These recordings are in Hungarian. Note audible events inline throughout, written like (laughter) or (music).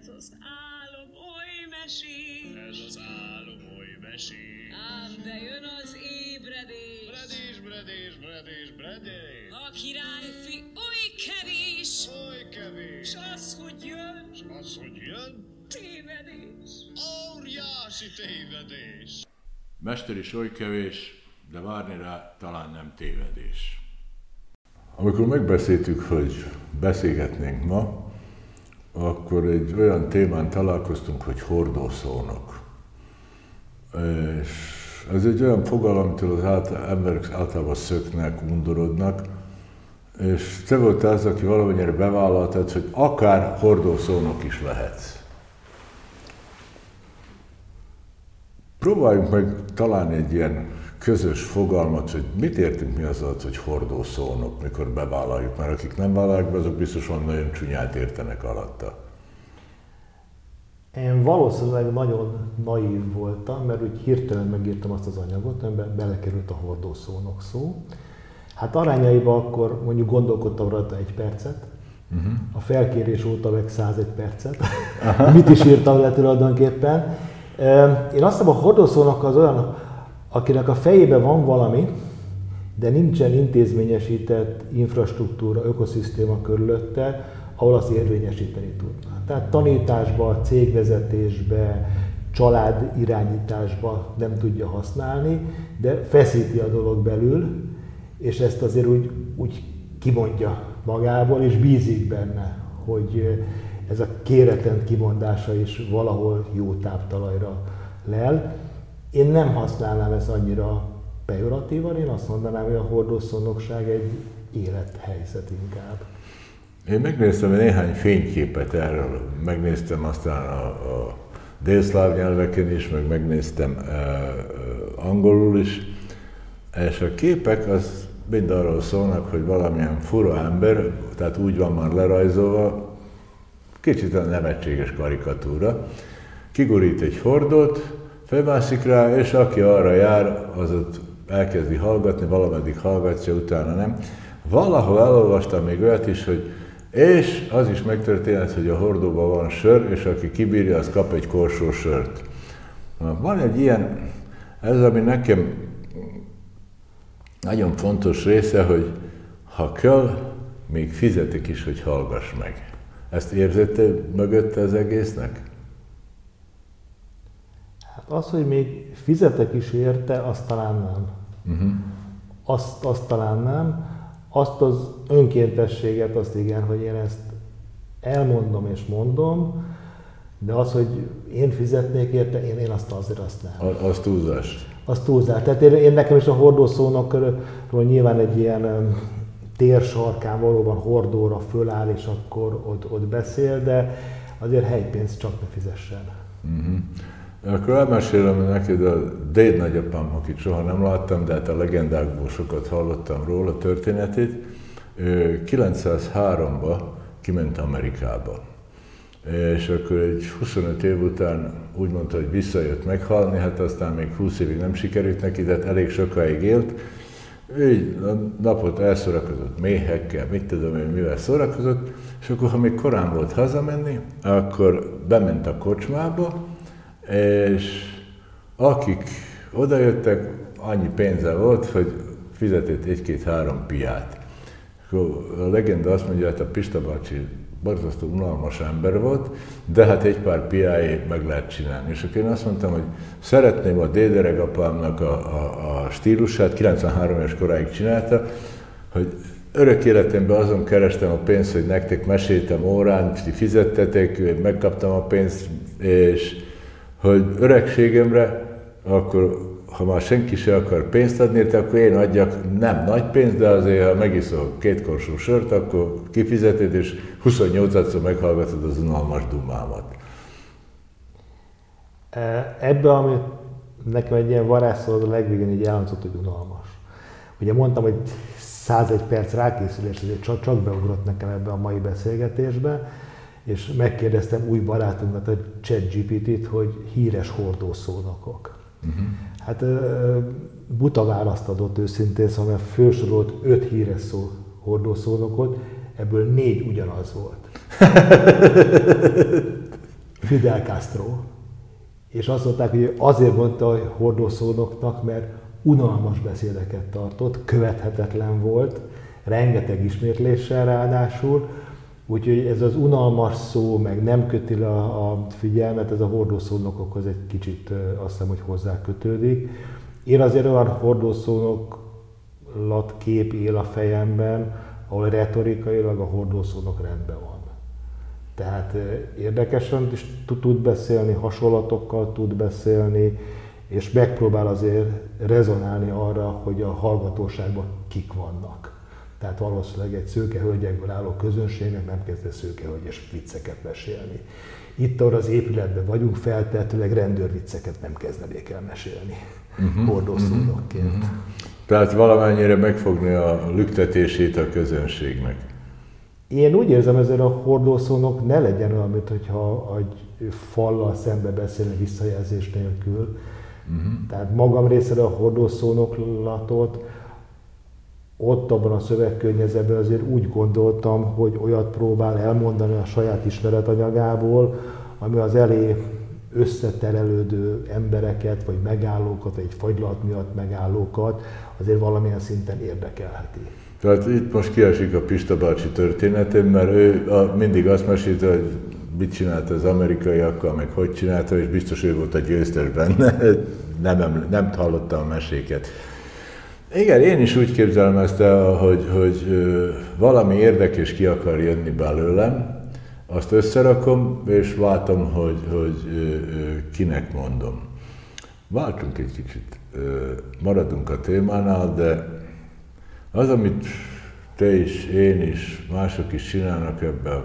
Ez az álom oly mesés. Ez az álom oly mesés. Ám de jön az ébredés. Bredés, bredés, bredés, bredés. A királyfi oly kevés. Oly kevés. S az, hogy jön, És az, hogy jön, tévedés. óriási tévedés. Mester is oly kevés, de várni rá talán nem tévedés. Amikor megbeszéltük, hogy beszélgetnénk ma, akkor egy olyan témán találkoztunk, hogy hordószónok. És ez egy olyan fogalom, amitől az át, emberek általában szöknek, undorodnak, és te volt az, aki valamennyire bevállaltad, hogy akár hordószónok is lehetsz. Próbáljunk meg találni egy ilyen közös fogalmat, hogy mit értünk mi az hogy hordószónok, mikor bevállaljuk, mert akik nem vállalják be, azok biztosan nagyon csúnyát értenek alatta. Én valószínűleg nagyon naív voltam, mert úgy hirtelen megírtam azt az anyagot, amiben belekerült a hordószónok szó. Hát arányaiban akkor mondjuk gondolkodtam rajta egy percet, uh-huh. a felkérés óta meg 101 percet. (laughs) Mit is írtam le tulajdonképpen. Én azt hiszem, a hordószónok az olyan, akinek a fejében van valami, de nincsen intézményesített infrastruktúra, ökoszisztéma körülötte, ahol azt érvényesíteni tudná. Tehát tanításba, cégvezetésbe, család irányításba nem tudja használni, de feszíti a dolog belül, és ezt azért úgy, úgy kimondja magából, és bízik benne, hogy ez a kéretlen kimondása is valahol jó táptalajra lel. Én nem használnám ezt annyira pejoratívan, én azt mondanám, hogy a hordószónokság egy élethelyzet inkább. Én megnéztem néhány fényképet erről, megnéztem aztán a, a délszláv nyelveken is, meg megnéztem uh, uh, angolul is, és a képek az mind arról szólnak, hogy valamilyen fura ember, tehát úgy van már lerajzolva, kicsit a nevetséges karikatúra, kigurít egy hordót, felmászik rá, és aki arra jár, az ott elkezdi hallgatni, valameddig hallgatja, utána nem. Valahol elolvastam még olyat is, hogy és az is megtörténhet, hogy a hordóban van sör, és aki kibírja, az kap egy korsó sört. Van egy ilyen, ez ami nekem nagyon fontos része, hogy ha kell, még fizetik is, hogy hallgass meg. Ezt érzette mögötte az egésznek? Az, hogy még fizetek is érte, azt talán nem. Uh-huh. Azt, azt talán nem. Azt az önkéntességet, azt igen, hogy én ezt elmondom és mondom, de az, hogy én fizetnék érte, én, én azt azért azt nem. Az túlzás. Az túlzás. Tehát én, én nekem is a hordószónokról nyilván egy ilyen térsarkán valóban hordóra föláll, és akkor ott, ott beszél, de azért helypénzt csak ne fizessen. Uh-huh. Akkor elmesélem neked a déd nagyapám, akit soha nem láttam, de hát a legendákból sokat hallottam róla történetét. 903-ban kiment Amerikába. És akkor egy 25 év után úgy mondta, hogy visszajött meghalni, hát aztán még 20 évig nem sikerült neki, de hát elég sokáig élt, így a napot elszorakozott méhekkel, mit tudom én, mivel szórakozott, és akkor, ha még korán volt hazamenni, akkor bement a kocsmába, és akik odajöttek, annyi pénze volt, hogy fizetett egy-két-három piát. A legenda azt mondja, hogy a Pista bácsi borzasztó unalmas ember volt, de hát egy pár piáé meg lehet csinálni. És akkor én azt mondtam, hogy szeretném a déderegapámnak a, a, a stílusát, 93 éves koráig csinálta, hogy örök életemben azon kerestem a pénzt, hogy nektek meséltem órán, ti fizettetek, megkaptam a pénzt, és hogy öregségemre, akkor ha már senki se akar pénzt adni, akkor én adjak nem nagy pénzt, de azért, ha megiszol két korsó sört, akkor kifizeted, és 28-szor meghallgatod az unalmas dumámat. E, ebbe, ami nekem egy ilyen varázsszó, a legvégén így elhangzott, hogy unalmas. Ugye mondtam, hogy 101 perc rákészülés, ezért csak, csak beugrott nekem ebbe a mai beszélgetésbe, és megkérdeztem új barátunkat, a ChatGPT-t, hogy híres hordószónokok. Uh-huh. Hát buta választ adott őszintén, szóval felsorolt öt híres szó, hordószónokot, ebből négy ugyanaz volt. (laughs) Fidel Castro, és azt mondták, hogy azért mondta a hordószónoknak, mert unalmas beszédeket tartott, követhetetlen volt, rengeteg ismétléssel ráadásul, úgyhogy ez az unalmas szó, meg nem köti le a, figyelmet, ez a hordószónokokhoz egy kicsit azt hiszem, hogy hozzá kötődik. Én azért olyan hordószónoklat kép él a fejemben, ahol retorikailag a hordószónok rendben van. Tehát érdekesen is tud beszélni, hasonlatokkal tud beszélni, és megpróbál azért rezonálni arra, hogy a hallgatóságban kik vannak. Tehát valószínűleg egy szőkehölgyekből álló közönségnek nem kezd szőkehölgyes vicceket mesélni. Itt arra az épületben vagyunk, feltehetőleg rendőrvicceket nem kezdenék el mesélni uh-huh, hordószónokként. Uh-huh. Tehát valamennyire megfogni a lüktetését a közönségnek. Én úgy érzem ezzel a hordószónok ne legyen olyan, mint hogyha egy fallal szembe beszélni visszajelzés nélkül. Uh-huh. Tehát magam részéről a hordószónoklatot ott abban a szövegkörnyezetben azért úgy gondoltam, hogy olyat próbál elmondani a saját ismeretanyagából, ami az elé összeterelődő embereket, vagy megállókat, vagy egy fagylat miatt megállókat azért valamilyen szinten érdekelheti. Tehát itt most kiesik a Pista bácsi történetén, mert ő mindig azt mesélte, hogy mit csinált az amerikaiakkal, meg hogy csinálta, és biztos ő volt a győztes benne, (laughs) nem, nem hallottam a meséket. Igen, én is úgy képzelem ezt el, hogy, hogy valami érdekes ki akar jönni belőlem, azt összerakom, és látom, hogy, hogy kinek mondom. Váltunk egy kicsit, maradunk a témánál, de az, amit te is, én is, mások is csinálnak ebben,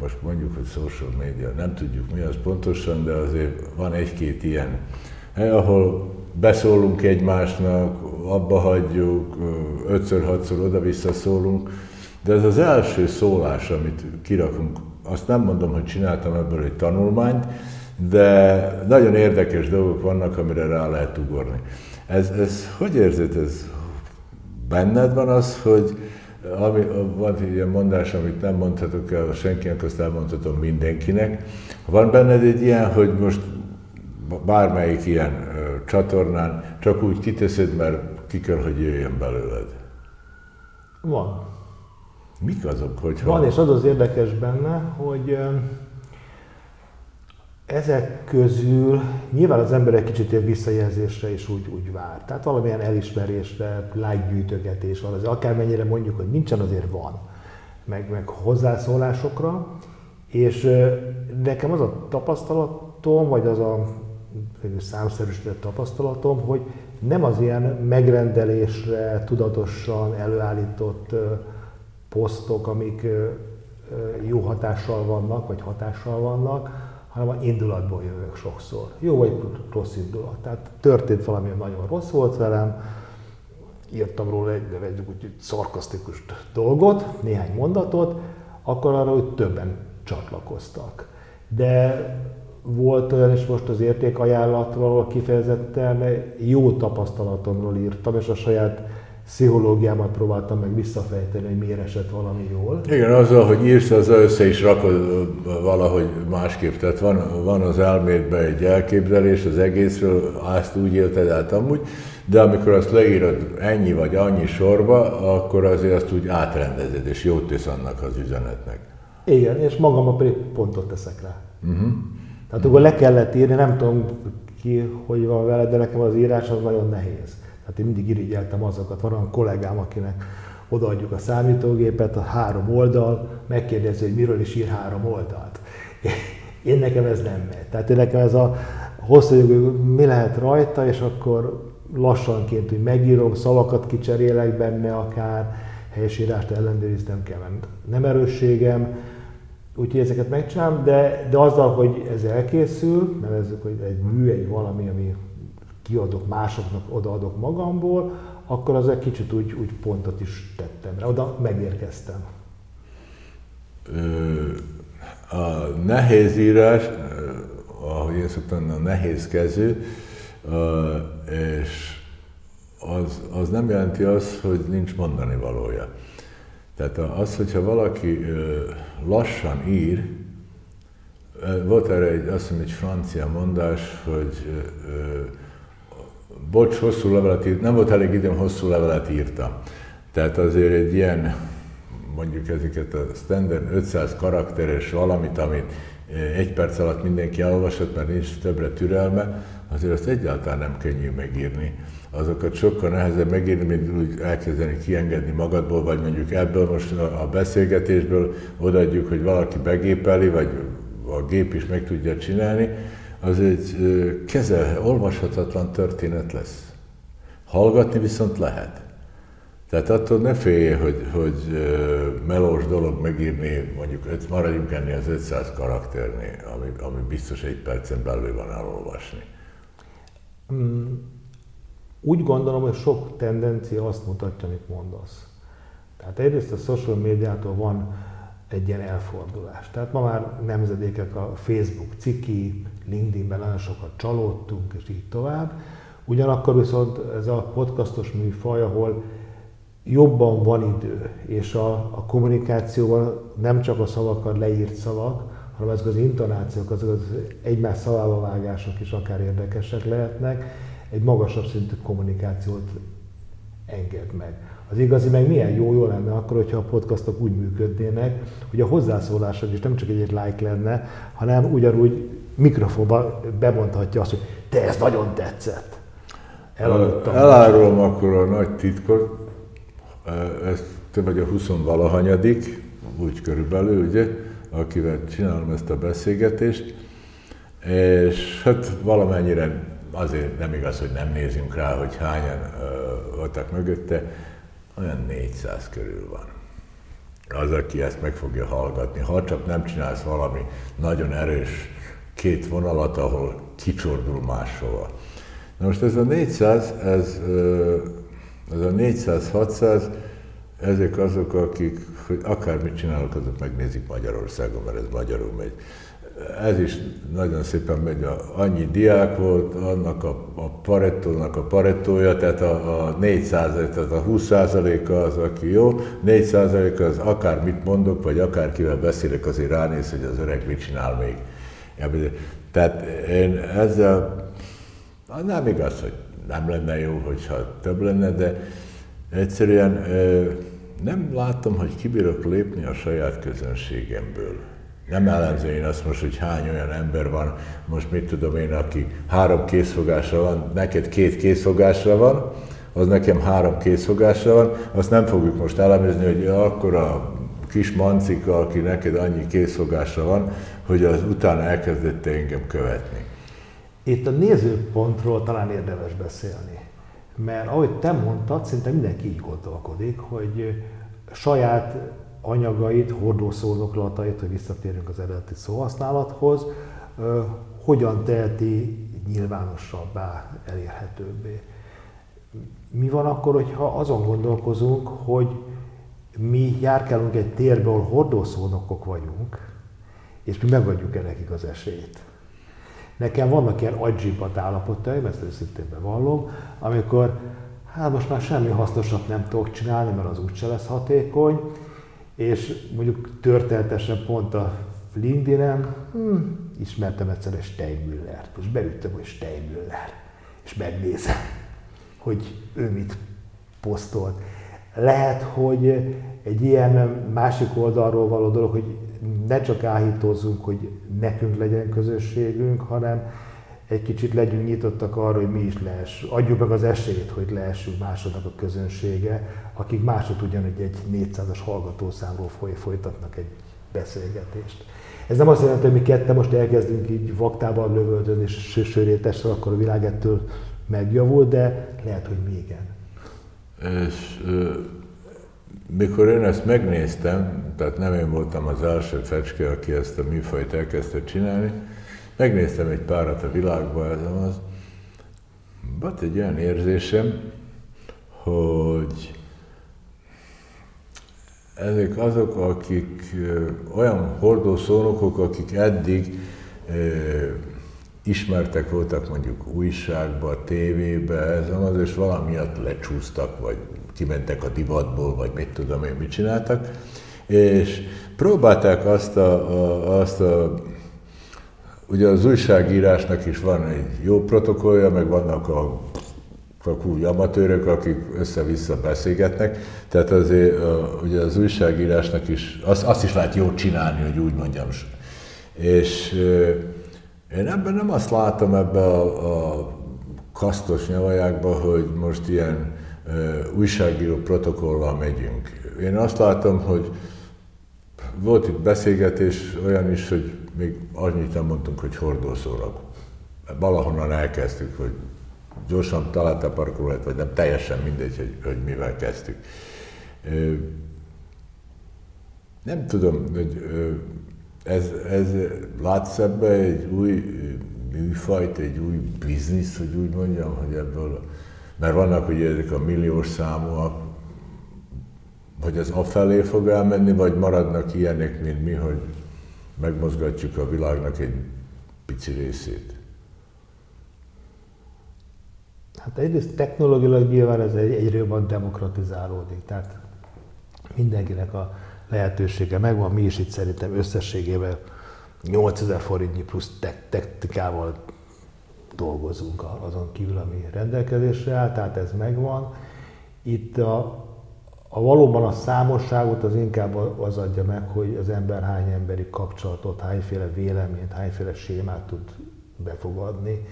most mondjuk, hogy social media, nem tudjuk mi az pontosan, de azért van egy-két ilyen hely, ahol beszólunk egymásnak, abba hagyjuk, ötször-hatszor oda-vissza szólunk, de ez az első szólás, amit kirakunk, azt nem mondom, hogy csináltam ebből egy tanulmányt, de nagyon érdekes dolgok vannak, amire rá lehet ugorni. Ez, ez hogy érzed, ez benned van az, hogy ami, van egy ilyen mondás, amit nem mondhatok el senkinek, azt elmondhatom mindenkinek. Van benned egy ilyen, hogy most bármelyik ilyen ö, csatornán csak úgy kiteszed, mert ki kell, hogy jöjjön belőled? Van. Mik azok, hogy Van, és az az érdekes benne, hogy ezek közül nyilván az ember egy kicsit ilyen visszajelzésre is úgy, úgy vár. Tehát valamilyen elismerésre, like van, az akármennyire mondjuk, hogy nincsen, azért van. Meg, meg hozzászólásokra. És nekem az a tapasztalatom, vagy az a számszerűsített tapasztalatom, hogy nem az ilyen megrendelésre tudatosan előállított posztok, amik jó hatással vannak, vagy hatással vannak, hanem a indulatból jövök sokszor. Jó vagy rossz indulat. Tehát történt valami nagyon rossz volt velem, írtam róla egy, egy, egy szarkasztikus dolgot, néhány mondatot, akkor arra hogy többen csatlakoztak. De volt olyan, és most az értékajánlatról kifejezetten jó tapasztalatomról írtam, és a saját pszichológiámat próbáltam meg visszafejteni, hogy miért esett valami jól. Igen, azzal, hogy írsz, az össze is rakod valahogy másképp. Tehát van, van az elmédben egy elképzelés az egészről, azt úgy élted át amúgy, de amikor azt leírod ennyi vagy annyi sorba, akkor azért azt úgy átrendezed, és jót tesz annak az üzenetnek. Igen, és magam pedig pontot teszek rá. Uh-huh. Tehát akkor le kellett írni, nem tudom ki, hogy van vele, de nekem az írás az nagyon nehéz. Tehát én mindig irigyeltem azokat. Van olyan kollégám, akinek odaadjuk a számítógépet, a három oldal, megkérdezi, hogy miről is ír három oldalt. (laughs) Én nekem ez nem megy. Tehát én nekem ez a hosszú hogy mi lehet rajta, és akkor lassanként, hogy megírom, szavakat kicserélek benne akár, helyesírást ellenőriznem kell, nem erősségem, úgyhogy ezeket megcsinálom, de, de azzal, hogy ez elkészül, nevezzük, hogy egy mű, egy valami, ami kiadok másoknak, odaadok magamból, akkor az egy kicsit úgy, úgy pontot is tettem rá, oda megérkeztem. A nehéz írás, ahogy én szoktam, a nehéz kezű, és az, az nem jelenti azt, hogy nincs mondani valója. Tehát az, hogyha valaki lassan ír, Volt erre egy, azt hiszem, egy francia mondás, hogy bocs, hosszú levelet írt, nem volt elég időm, hosszú levelet írta. Tehát azért egy ilyen, mondjuk ezeket a standard 500 karakteres valamit, amit egy perc alatt mindenki elolvasott, mert nincs többre türelme, azért azt egyáltalán nem könnyű megírni. Azokat sokkal nehezebb megírni, mint úgy elkezdeni kiengedni magadból, vagy mondjuk ebből most a beszélgetésből odaadjuk, hogy valaki begépeli, vagy a gép is meg tudja csinálni, az egy kezel, olvashatatlan történet lesz. Hallgatni viszont lehet. Tehát attól ne félj, hogy, hogy melós dolog megírni, mondjuk öt, maradjunk ennél az 500 karakternél, ami, ami biztos egy percen belül van elolvasni. Mm, úgy gondolom, hogy sok tendencia azt mutatja, amit mondasz. Tehát egyrészt a social médiától van egy ilyen elfordulás. Tehát ma már nemzedékek a Facebook ciki, LinkedInben nagyon sokat csalódtunk, és így tovább. Ugyanakkor viszont ez a podcastos műfaj, ahol jobban van idő, és a, a kommunikációban nem csak a szavakat leírt szavak, hanem ezek az intonációk, azok az egymás szavába vágások is akár érdekesek lehetnek, egy magasabb szintű kommunikációt enged meg. Az igazi meg milyen jó, jó lenne akkor, hogyha a podcastok úgy működnének, hogy a hozzászólások is nem csak egy, egy like lenne, hanem ugyanúgy mikrofonba bemondhatja azt, hogy te ez nagyon tetszett. Eladottam. Elárulom akkor a nagy titkot, ez te vagy a 20 valahanyadik, úgy körülbelül, ugye, akivel csinálom ezt a beszélgetést, és hát valamennyire azért nem igaz, hogy nem nézünk rá, hogy hányan voltak mögötte, olyan 400 körül van. Az, aki ezt meg fogja hallgatni, ha csak nem csinálsz valami nagyon erős két vonalat, ahol kicsordul máshova. Na most ez a 400, ez, ez a 400-600, ezek azok, akik, hogy akármit csinálok, azok megnézik Magyarországon, mert ez magyarul megy ez is nagyon szépen megy, a, annyi diák volt, annak a, a parettónak a parettója, tehát a, a 4 tehát a 20% az, aki jó, 4% az akár mit mondok, vagy akárkivel beszélek, azért ránéz, hogy az öreg mit csinál még. Tehát én ezzel, nem igaz, hogy nem lenne jó, hogyha több lenne, de egyszerűen nem látom, hogy kibírok lépni a saját közönségemből. Nem ellenző én azt most, hogy hány olyan ember van, most mit tudom én, aki három készfogásra van, neked két készfogásra van, az nekem három készfogásra van, azt nem fogjuk most elemezni, hogy akkor a kis mancika, aki neked annyi készfogásra van, hogy az utána elkezdette engem követni. Itt a nézőpontról talán érdemes beszélni. Mert ahogy te mondtad, szinte mindenki így gondolkodik, hogy saját anyagait, hordószónoklatait, hogy visszatérünk az eredeti szóhasználathoz, hogyan teheti nyilvánosabbá, elérhetőbbé. Mi van akkor, hogyha azon gondolkozunk, hogy mi járkálunk egy térbe, ahol hordószónokok vagyunk, és mi megadjuk-e nekik az esélyt. Nekem vannak ilyen agyipat állapotaim, ezt őszintén bevallom, amikor hát most már semmi hasznosat nem tudok csinálni, mert az úgyse lesz hatékony, és mondjuk történetesen pont a LinkedIn-en hm, ismertem egyszer egy Steinmüllert, és beüttem, hogy Steinmüller, és megnézem, hogy ő mit posztolt. Lehet, hogy egy ilyen másik oldalról való dolog, hogy ne csak áhítozzunk, hogy nekünk legyen közösségünk, hanem egy kicsit legyünk nyitottak arra, hogy mi is lehess, adjuk meg az esélyt, hogy lehessünk másodnak a közönsége, akik másod ugyanúgy egy 400-as hallgatószámról foly, folytatnak egy beszélgetést. Ez nem azt jelenti, hogy mi ketten most elkezdünk így vaktában lövöldözni és sörétessel, akkor a világ ettől megjavul, de lehet, hogy még igen. És mikor én ezt megnéztem, tehát nem én voltam az első fecske, aki ezt a műfajt elkezdte csinálni, Megnéztem egy párat a világban, ez az. Volt egy olyan érzésem, hogy ezek azok, akik olyan hordószónokok, akik eddig ismertek voltak mondjuk újságba, tévébe, ez az, és valamiatt lecsúsztak, vagy kimentek a divatból, vagy mit tudom én, mit csináltak, és próbálták azt a, a, azt a ugye az újságírásnak is van egy jó protokollja, meg vannak a csak úgy amatőrök, akik össze-vissza beszélgetnek. Tehát azért ugye az újságírásnak is, azt, azt is lehet jól csinálni, hogy úgy mondjam. És én ebben nem azt látom ebbe a, a kasztos nyavajákba, hogy most ilyen újságíró protokollal megyünk. Én azt látom, hogy volt itt beszélgetés olyan is, hogy még annyit nem mondtunk, hogy hordószólag. Valahonnan elkezdtük, hogy gyorsan találta parkolót, vagy nem, teljesen mindegy, hogy, hogy mivel kezdtük. Nem tudom, hogy ez, ez látsz ebbe egy új műfajt, egy új biznisz, hogy úgy mondjam, hogy ebből, mert vannak ugye ezek a milliós számúak, hogy ez afelé fog elmenni, vagy maradnak ilyenek, mint mi, hogy megmozgatjuk a világnak egy pici részét. Hát egyrészt technológilag nyilván ez egy, egyre jobban demokratizálódik, tehát mindenkinek a lehetősége megvan, mi is itt szerintem összességében 8000 forintnyi plusz technikával dolgozunk azon kívül, ami rendelkezésre áll, tehát ez megvan. Itt a, a valóban a számosságot az inkább az adja meg, hogy az ember hány emberi kapcsolatot, hányféle véleményt, hányféle sémát tud befogadni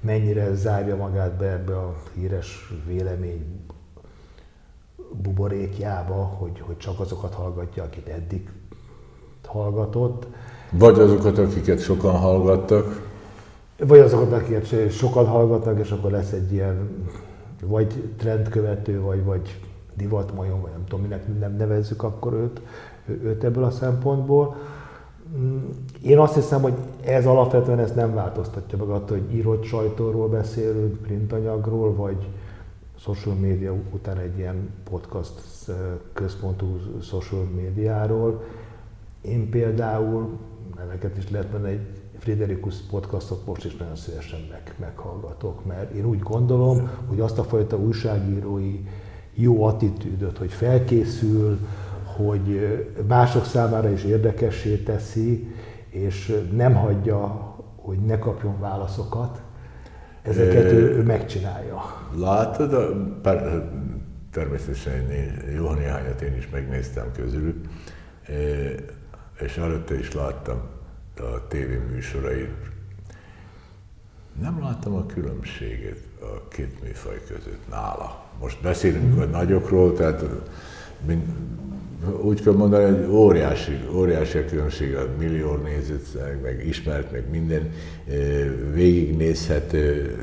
mennyire zárja magát be ebbe a híres vélemény buborékjába, hogy, hogy csak azokat hallgatja, akit eddig hallgatott. Vagy azokat, akiket sokan hallgattak. Vagy azokat, akiket sokan hallgatnak, és akkor lesz egy ilyen vagy trendkövető, vagy, vagy divatmajom, vagy nem tudom, minek nem nevezzük akkor őt, őt ebből a szempontból. Mm, én azt hiszem, hogy ez alapvetően ezt nem változtatja meg attól, hogy írott sajtóról beszélünk, printanyagról, vagy social media után egy ilyen podcast központú social médiáról. Én például, neveket is lehet menni, egy Friderikus podcastot most is nagyon szívesen meg, meghallgatok, mert én úgy gondolom, hogy azt a fajta újságírói jó attitűdöt, hogy felkészül, hogy mások számára is érdekessé teszi, és nem hagyja, hogy ne kapjon válaszokat. Ezeket ő, ő megcsinálja. Látod, természetesen én, jó néhányat én is megnéztem közülük, és előtte is láttam a tévéműsorait. Nem láttam a különbséget a két műfaj között nála. Most beszélünk a nagyokról, tehát úgy kell mondani, hogy óriási, óriási a különbség a millió nézőt, meg ismert, meg minden végignézhető.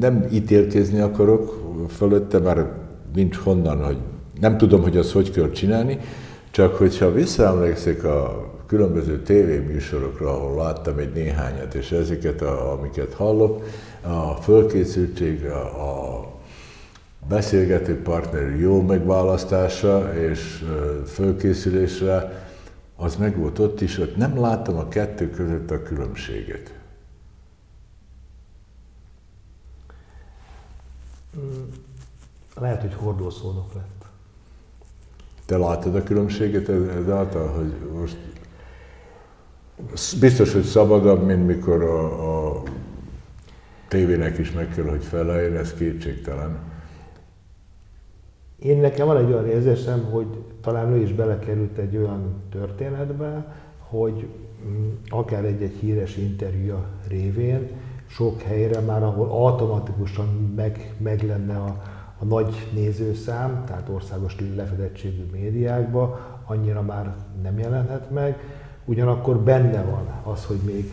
Nem ítélkezni akarok fölötte, már nincs honnan, hogy nem tudom, hogy azt hogy kell csinálni, csak hogyha visszaemlékszik a különböző tévéműsorokra, ahol láttam egy néhányat, és ezeket, a, amiket hallok, a fölkészültség, a, a beszélgető partner jó megválasztása és fölkészülésre, az meg volt ott is, ott nem láttam a kettő között a különbséget. Mm, lehet, hogy hordószónok lett. Te látod a különbséget ezáltal, hogy most biztos, hogy szabadabb, mint mikor a, a tévének is meg kell, hogy feleljen, ez kétségtelen. Én nekem van egy olyan érzésem, hogy talán ő is belekerült egy olyan történetbe, hogy mm, akár egy-egy híres interjúja révén sok helyre már, ahol automatikusan meg, meg lenne a, a nagy nézőszám, tehát országos lefedettségű médiákba, annyira már nem jelenhet meg. Ugyanakkor benne van az, hogy még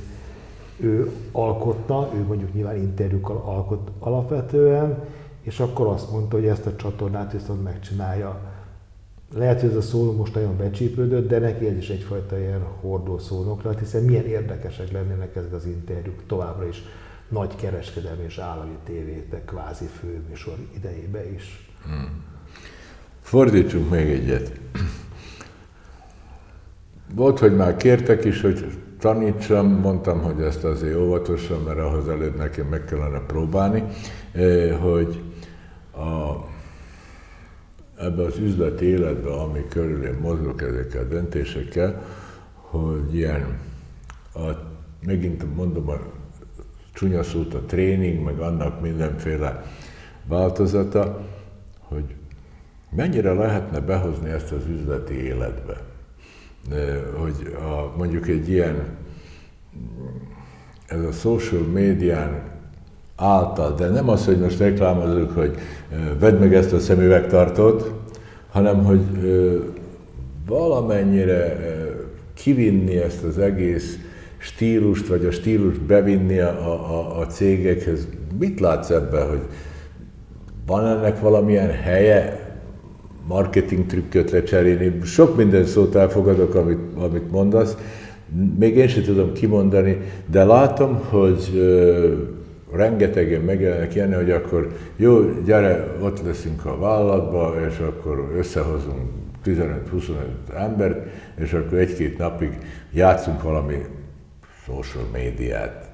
ő alkotta, ő mondjuk nyilván interjúkkal alkot alapvetően, és akkor azt mondta, hogy ezt a csatornát viszont megcsinálja. Lehet, hogy ez a szó most nagyon becsípődött, de neki ez is egyfajta ilyen hordó szónok lett, hiszen milyen érdekesek lennének ezek az interjúk továbbra is nagy kereskedelmi és állami tévétek kvázi főműsor idejébe is. Hmm. Fordítsunk még egyet. Volt, hogy már kértek is, hogy tanítsam, mondtam, hogy ezt azért óvatosan, mert ahhoz előbb nekem meg kellene próbálni, eh, hogy a, ebbe az üzleti életbe, ami körül én mozgok ezekkel a döntésekkel, hogy ilyen a megint mondom a csúnya szót, a tréning, meg annak mindenféle változata, hogy mennyire lehetne behozni ezt az üzleti életbe. Hogy a, mondjuk egy ilyen, ez a social médián által, de nem az, hogy most reklámozunk, hogy vedd meg ezt a szemüvegtartót, hanem hogy valamennyire kivinni ezt az egész stílust, vagy a stílust bevinni a, a, a cégekhez. Mit látsz ebben, hogy van ennek valamilyen helye, marketing trükköt lecserélni, sok minden szót elfogadok, amit, amit mondasz, még én sem tudom kimondani, de látom, hogy rengetegen megjelennek ilyen, hogy akkor jó, gyere, ott leszünk a vállalatba, és akkor összehozunk 15-25 embert, és akkor egy-két napig játszunk valami social médiát.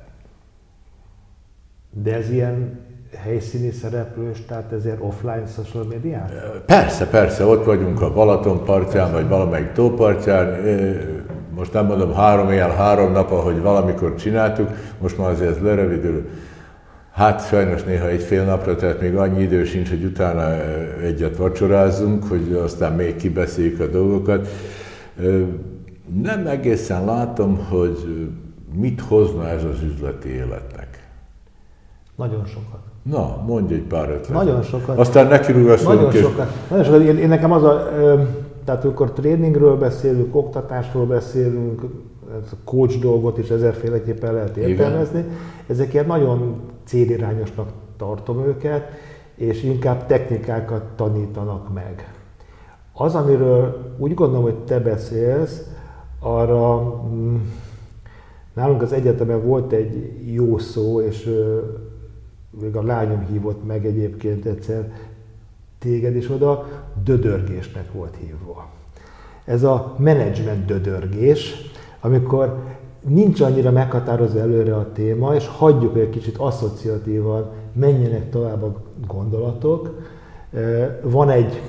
De ez ilyen helyszíni szereplős, tehát ezért offline social médián? Persze, persze, ott vagyunk a Balaton partján, vagy valamelyik tópartján. Most nem mondom három éjjel, három nap, ahogy valamikor csináltuk, most már azért ez lerövidül. Hát sajnos néha egy fél napra, tehát még annyi idő sincs, hogy utána egyet vacsorázzunk, hogy aztán még kibeszéljük a dolgokat. Nem egészen látom, hogy mit hozna ez az üzleti életnek. Nagyon sokat. Na, mondj egy pár ötletet. Nagyon sokat. Aztán nekirúgasztunk. Nagyon sokat. Nagyon sokat. Én, én nekem az a, tehát amikor tréningről beszélünk, oktatásról beszélünk, a coach dolgot is ezerféleképpen lehet értelmezni, Igen. ezek ilyen nagyon célirányosnak tartom őket, és inkább technikákat tanítanak meg. Az, amiről úgy gondolom, hogy te beszélsz, arra mm, nálunk az egyetemen volt egy jó szó, és még a lányom hívott meg egyébként egyszer téged is oda, dödörgésnek volt hívva. Ez a menedzsment dödörgés, amikor nincs annyira meghatározva előre a téma, és hagyjuk, hogy egy kicsit asszociatívan menjenek tovább a gondolatok. Van egy,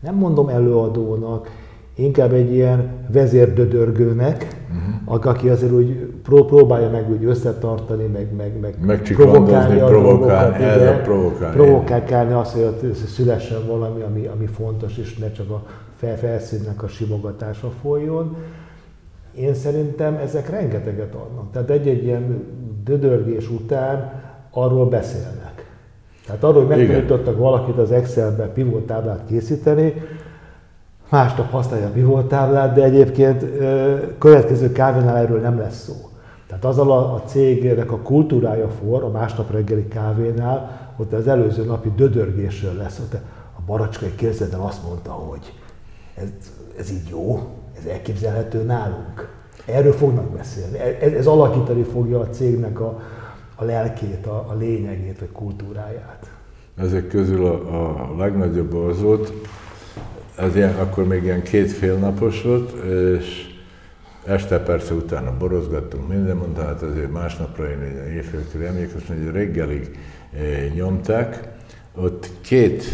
nem mondom előadónak, inkább egy ilyen vezérdödörgőnek, uh-huh. aki azért úgy próbálja meg úgy összetartani, meg, meg, meg provokálni, provokálni, ez a provokálni. Provokálni azt, hogy szülessen valami, ami, ami fontos, és ne csak a felszínnek a simogatása folyjon. Én szerintem ezek rengeteget adnak. Tehát egy-egy ilyen dödörgés után arról beszélnek. Tehát arról, hogy megtanítottak valakit az Excelbe pivot táblát készíteni, másnap használja a pivot táblát, de egyébként következő kávénál erről nem lesz szó. Tehát azzal a, a cégnek a kultúrája for, a másnap reggeli kávénál, ott az előző napi dödörgésről lesz. Ott a baracskai képzeten azt mondta, hogy ez, ez így jó, ez elképzelhető nálunk. Erről fognak beszélni. Ez, ez alakítani fogja a cégnek a, a lelkét, a, a lényegét, vagy kultúráját. Ezek közül a, a legnagyobb az volt, ez ilyen, akkor még ilyen két fél napos volt, és este persze utána borozgattunk minden, mondta, hát azért másnapra én éjfélkül emlékeztem, hogy reggelig eh, nyomták. Ott két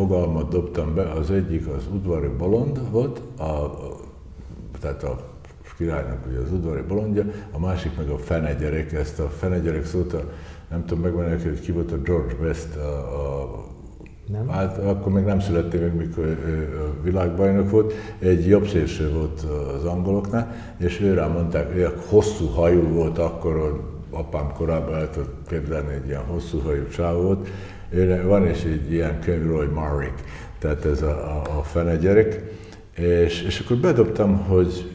fogalmat dobtam be, az egyik az udvari bolond volt, a, tehát a királynak ugye az udvari bolondja, a másik meg a fene gyerek, ezt a fene gyerek szót, a, nem tudom megmondani, hogy ki volt a George West, a, a nem? Hát akkor még nem születtél meg, mikor a világbajnok volt. Egy jobb szélső volt az angoloknál, és őre mondták, hogy hosszú hajú volt akkor, apám korábban el tudott képzelni, egy ilyen hosszú hajú csáv volt. Van is egy ilyen könyv, Roy Marwick, tehát ez a, a, a fene gyerek. És, és akkor bedobtam, hogy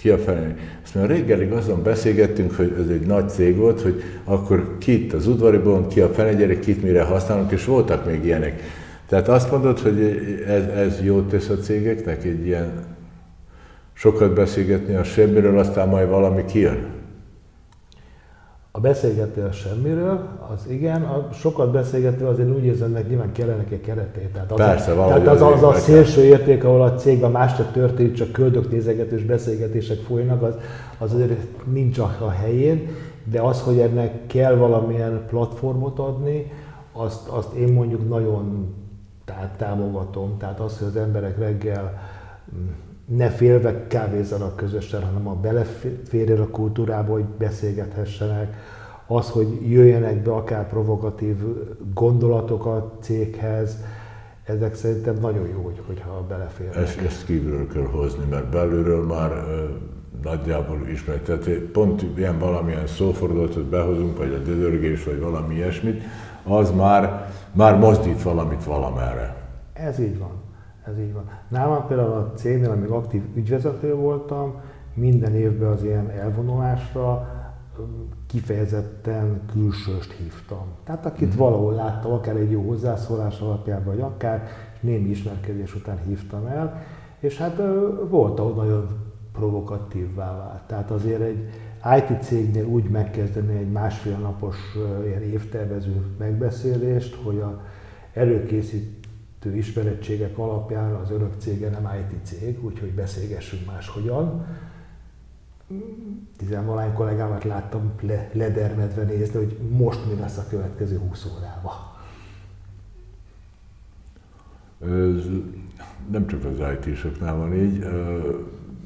ki a fene. Azt mondja, reggelig azon beszélgettünk, hogy ez egy nagy cég volt, hogy akkor kit az udvariból, ki a fene gyerek, kit mire használunk, és voltak még ilyenek. Tehát azt mondod, hogy ez, ez jót tesz a cégeknek, egy ilyen sokat beszélgetni a semmiről, aztán majd valami kijön? A beszélgető a semmiről, az igen, a sokat beszélgető azért úgy érzem, hogy nyilván kellene egy keretét. Tehát az, Persze, tehát az, az, az a szélső érték, ahol a cégben más csak történik, csak köldök nézegetős beszélgetések folynak, az, az azért nincs a, a helyén, de az, hogy ennek kell valamilyen platformot adni, azt, azt én mondjuk nagyon tehát támogatom. Tehát az, hogy az emberek reggel ne félve kávézzanak közösen, hanem a beleférjen a kultúrába, hogy beszélgethessenek, az, hogy jöjjenek be akár provokatív gondolatok a céghez, ezek szerintem nagyon jó, hogy, hogyha beleférnek. Ezt, ezt kívülről kell hozni, mert belülről már ö, nagyjából ismert. Tehát pont ilyen valamilyen szófordulatot behozunk, vagy a dödörgés, vagy valami ilyesmit, az már, már mozdít valamit valamerre. Ez így van. Ez így van. Nálam például a cégnél, amíg aktív ügyvezető voltam, minden évben az ilyen elvonulásra kifejezetten külsőst hívtam. Tehát akit mm. valahol láttam, akár egy jó hozzászólás alapján, vagy akár, némi ismerkedés után hívtam el, és hát volt, ahol nagyon provokatívvá vált. Tehát azért egy IT cégnél úgy megkezdeni egy másfél napos ilyen évtervező megbeszélést, hogy a előkészítő ismerettségek alapján az örök cége nem IT cég, úgyhogy beszélgessünk máshogyan, tizenvalány kollégámat láttam le, ledermedve nézni, hogy most mi lesz a következő 20 órában. Ez nem csak az IT-soknál van így,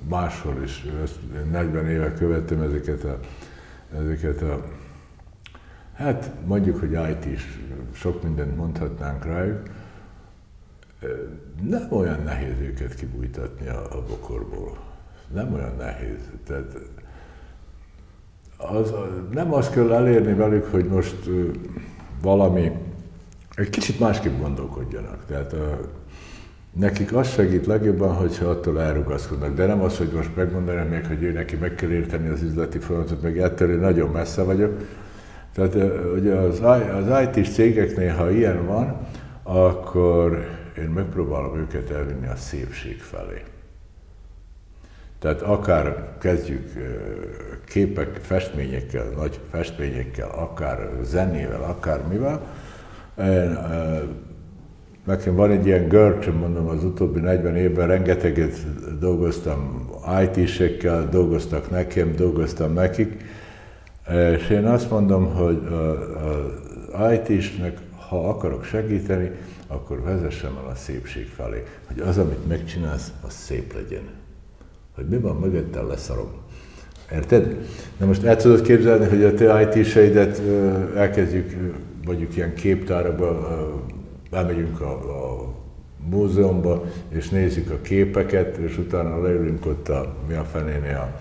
máshol is. Ezt 40 éve követtem ezeket a, ezeket a hát mondjuk, hogy IT is, sok mindent mondhatnánk rájuk. Nem olyan nehéz őket kibújtatni a, a bokorból nem olyan nehéz. Tehát az, nem azt kell elérni velük, hogy most valami, egy kicsit másképp gondolkodjanak. Tehát nekik az segít legjobban, hogyha attól elrugaszkodnak. De nem az, hogy most megmondanám még, hogy ő neki meg kell érteni az üzleti folyamatot, meg ettől én nagyon messze vagyok. Tehát ugye az, az IT-s cégeknél, ha ilyen van, akkor én megpróbálom őket elvinni a szépség felé. Tehát akár kezdjük képek, festményekkel, nagy festményekkel, akár zenével, akár mivel. Nekem van egy ilyen görcsöm, mondom, az utóbbi 40 évben rengeteget dolgoztam IT-sekkel, dolgoztak nekem, dolgoztam nekik, és én azt mondom, hogy az IT-snek, ha akarok segíteni, akkor vezessem el a szépség felé, hogy az, amit megcsinálsz, az szép legyen hogy mi van mögötte, leszarom. Érted? Na most el tudod képzelni, hogy a te IT-seidet elkezdjük mondjuk ilyen képtárakba, elmegyünk a, a múzeumba, és nézzük a képeket, és utána leülünk ott a, mi a fenénél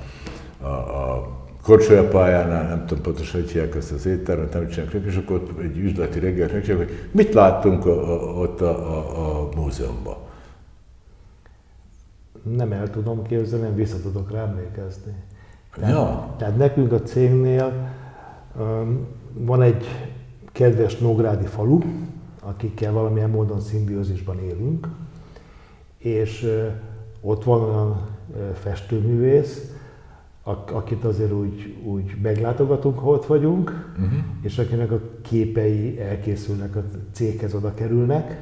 a, a, a korcsolyapályánál, nem tudom pontosan, hogy hívják ezt az éttermet, nem csinálják, és akkor ott egy üzleti reggelt megcsináljuk, hogy mit láttunk a, a, ott a, a, a múzeumban nem el tudom képzelni, nem vissza tudok rá emlékezni. Tehát, ja. tehát nekünk a cégnél um, van egy kedves Nógrádi falu, akikkel valamilyen módon szimbiózisban élünk, és uh, ott van olyan uh, festőművész, akit azért úgy, úgy meglátogatunk, ha ott vagyunk, uh-huh. és akinek a képei elkészülnek, a céghez oda kerülnek,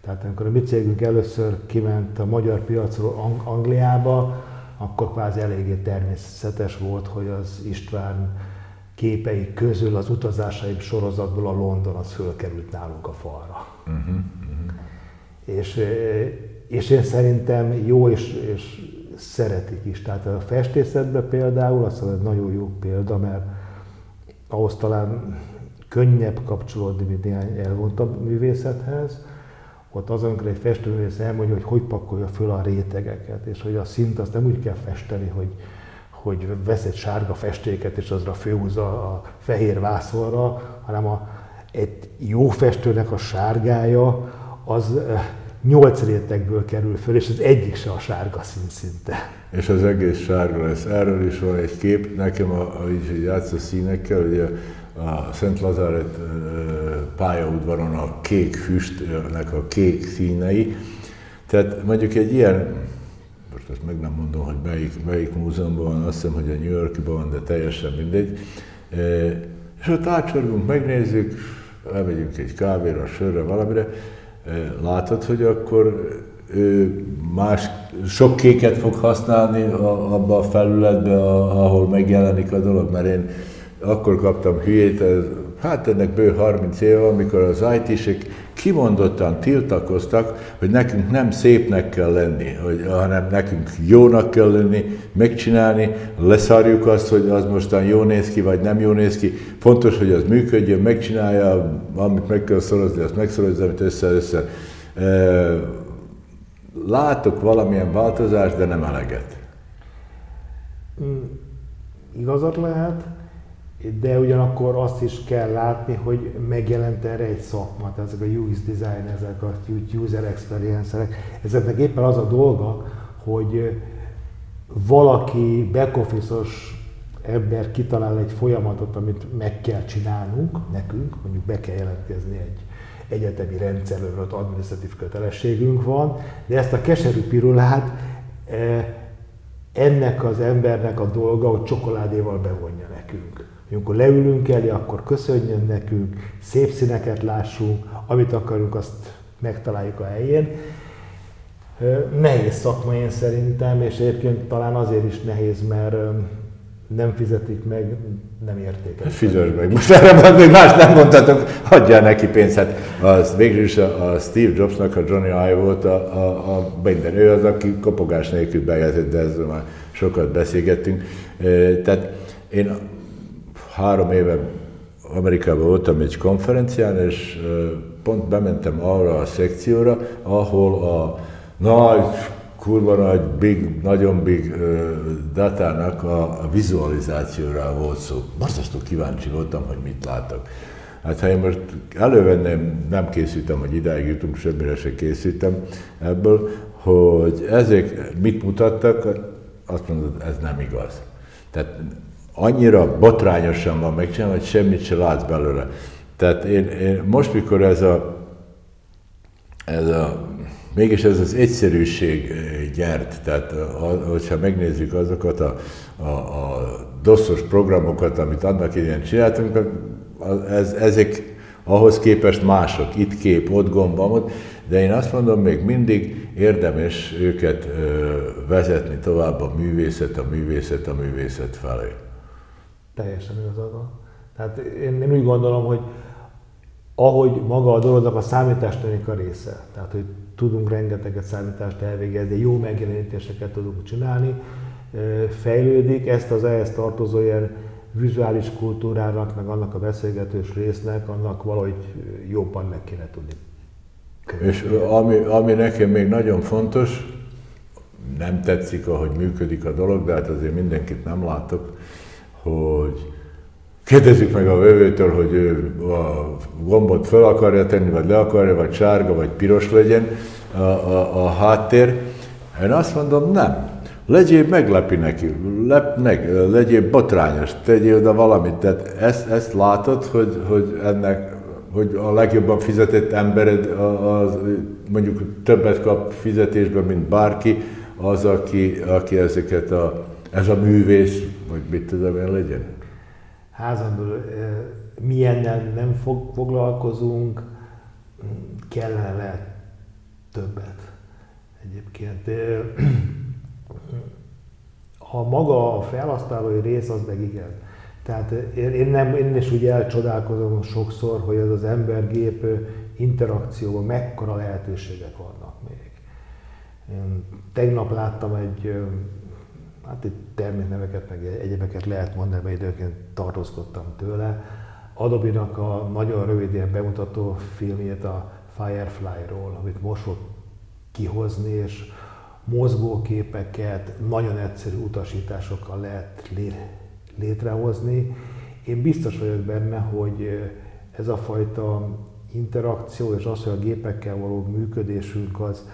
tehát amikor a mi cégünk először kiment a magyar piacról Ang- Angliába, akkor kvázi eléggé természetes volt, hogy az István képei közül az utazásaim sorozatból a London az fölkerült nálunk a falra. Uh-huh, uh-huh. És, és én szerintem jó és, és szeretik is. Tehát a festészetben például, azt mondom, nagyon jó példa, mert ahhoz talán könnyebb kapcsolódni, mint néhány elvontabb művészethez, ott az, amikor egy festőművész elmondja, hogy hogy pakolja föl a rétegeket, és hogy a szint azt nem úgy kell festeni, hogy, hogy vesz egy sárga festéket, és azra főhúzza a fehér vászonra, hanem a, egy jó festőnek a sárgája az nyolc rétegből kerül föl, és az egyik se a sárga szín szinte. És az egész sárga lesz. Erről is van egy kép, nekem a, a, így játsz a színekkel, ugye a Szent Lazáret pályaudvaron a kék füstnek a kék színei. Tehát mondjuk egy ilyen, most ezt meg nem mondom, hogy melyik, melyik múzeumban van, azt hiszem, hogy a New Yorkban van, de teljesen mindegy. És ott átsorgunk, megnézzük, elmegyünk egy kávéra, sörre, valamire, látod, hogy akkor ő más, sok kéket fog használni abba a felületbe, ahol megjelenik a dolog, mert én akkor kaptam hülyét, ez, hát ennek bő 30 éve, amikor az IT-sek kimondottan tiltakoztak, hogy nekünk nem szépnek kell lenni, hogy, hanem nekünk jónak kell lenni, megcsinálni, leszarjuk azt, hogy az mostan jó néz ki, vagy nem jó néz ki. Fontos, hogy az működjön, megcsinálja, amit meg kell szorozni, azt megszorozni, amit össze-össze. Látok valamilyen változást, de nem eleget. Igazat lehet, de ugyanakkor azt is kell látni, hogy megjelent erre egy szakma, tehát ezek a UX design, ezek a user experience-ek, ezeknek éppen az a dolga, hogy valaki back ember kitalál egy folyamatot, amit meg kell csinálnunk nekünk, mondjuk be kell jelentkezni egy egyetemi rendszerről, ott adminisztratív kötelességünk van, de ezt a keserű pirulát ennek az embernek a dolga, hogy csokoládéval bevonja nekünk. Amikor leülünk elé, akkor köszönjön nekünk, szép színeket lássunk, amit akarunk, azt megtaláljuk a helyén. Nehéz szakma én szerintem, és egyébként talán azért is nehéz, mert nem fizetik meg, nem értékelik. Fizes meg. Most erre még más nem mondhatok, adjál neki pénzt. Hát végül is a, Steve Jobsnak a Johnny Ive volt a, a, a minden. Ő az, aki kopogás nélkül bejelzett, de ezzel már sokat beszélgettünk. Tehát én három éve Amerikában voltam egy konferencián, és pont bementem arra a szekcióra, ahol a nagy, kurva nagy, big, nagyon big datának a, a vizualizációra volt szó. Borzasztó kíváncsi voltam, hogy mit látok. Hát ha én most elővenném, nem készítem, hogy idáig jutunk, semmire se készítem ebből, hogy ezek mit mutattak, azt mondod, ez nem igaz. Tehát annyira botrányosan van megcsinálva, hogy semmit se látsz belőle. Tehát én, én most, mikor ez a, ez a, mégis ez az egyszerűség gyert, tehát hogyha megnézzük azokat a, a, a doszos programokat, amit annak idején csináltunk, ez, ezek ahhoz képest mások, itt kép, ott gomb, ott, de én azt mondom, még mindig érdemes őket vezetni tovább a művészet, a művészet, a művészet felé. Teljesen igazad van. Tehát én, én úgy gondolom, hogy ahogy maga a dolognak a számítástechnika része, tehát hogy tudunk rengeteget számítást elvégezni, jó megjelenítéseket tudunk csinálni, fejlődik, ezt az ehhez tartozó ilyen vizuális kultúrának, meg annak a beszélgetős résznek, annak valahogy jobban meg kéne tudni. És ami, ami nekem még nagyon fontos, nem tetszik, ahogy működik a dolog, de hát azért mindenkit nem látok, hogy kérdezzük meg a vevőtől, hogy ő a gombot fel akarja tenni, vagy le akarja, vagy sárga, vagy piros legyen a, a, a háttér. Én azt mondom, nem. Legyél meglepi neki, lep meg, legyél botrányos, tegyél oda valamit. Tehát ezt, ezt látod, hogy, hogy ennek hogy a legjobban fizetett embered az, mondjuk többet kap fizetésben, mint bárki, az, aki, aki ezeket a, ez a művész, vagy mit tudom én legyen? Házon belül milyennel nem fog, foglalkozunk, kellene lehet többet egyébként. Ha maga a felhasználói rész, az meg igen. Tehát én, nem, én is úgy elcsodálkozom sokszor, hogy ez az ember-gép interakcióban mekkora lehetőségek vannak még. Én tegnap láttam egy hát itt termékneveket, meg egyebeket lehet mondani, mert időként tartózkodtam tőle. Adobe-nak a nagyon rövid ilyen bemutató filmjét a Firefly-ról, amit most fog kihozni, és mozgóképeket nagyon egyszerű utasításokkal lehet létrehozni. Én biztos vagyok benne, hogy ez a fajta interakció és az, hogy a gépekkel való működésünk az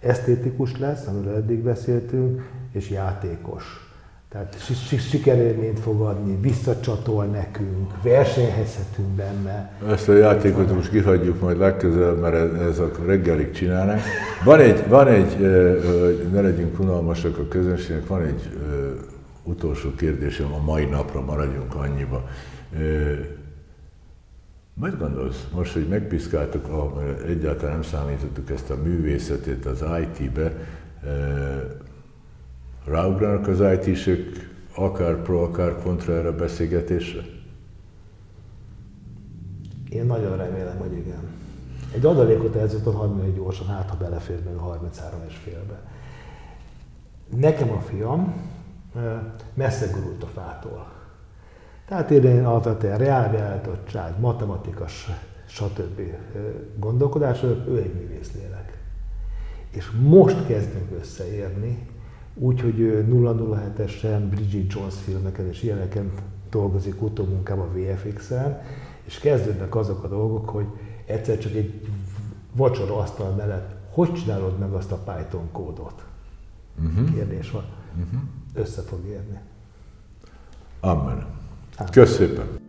esztétikus lesz, amiről eddig beszéltünk, és játékos. Tehát sikerélményt fog adni, visszacsatol nekünk, versenyhezhetünk benne. Ezt a játékot most kihagyjuk majd legközelebb, mert ez a reggelig csinálnak. Van egy, van egy, hogy ne legyünk unalmasak a közönségnek, van egy utolsó kérdésem, a mai napra maradjunk annyiba. Mit gondolsz, most, hogy megpiszkáltuk, egyáltalán nem számítottuk ezt a művészetét az IT-be, ráugranak az IT-sök akár pro, akár kontra erre a beszélgetésre? Én nagyon remélem, hogy igen. Egy adalékot elzőtött hadd mondja gyorsan, hát ha belefér még a 33 és félbe. Nekem a fiam messze gurult a fától. Tehát én alapvetően reálbeállítottság, matematika, s- stb. gondolkodás, ő egy művészlélek. És most kezdünk összeérni, úgyhogy ő 007-esen, Bridget Jones filmeken és ilyeneken dolgozik utómunkában VFX-en, és kezdődnek azok a dolgok, hogy egyszer csak egy vacsora asztal mellett, hogy csinálod meg azt a Python kódot? Uh-huh. Kérdés van. Uh-huh. Össze fog érni. Amen. Köszönöm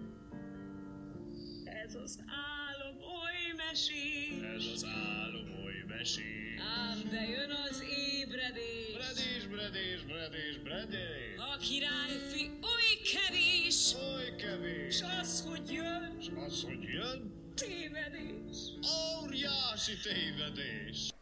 kevés. s az, hogy jön, S az, hogy jön, tévedés. óriási tévedés.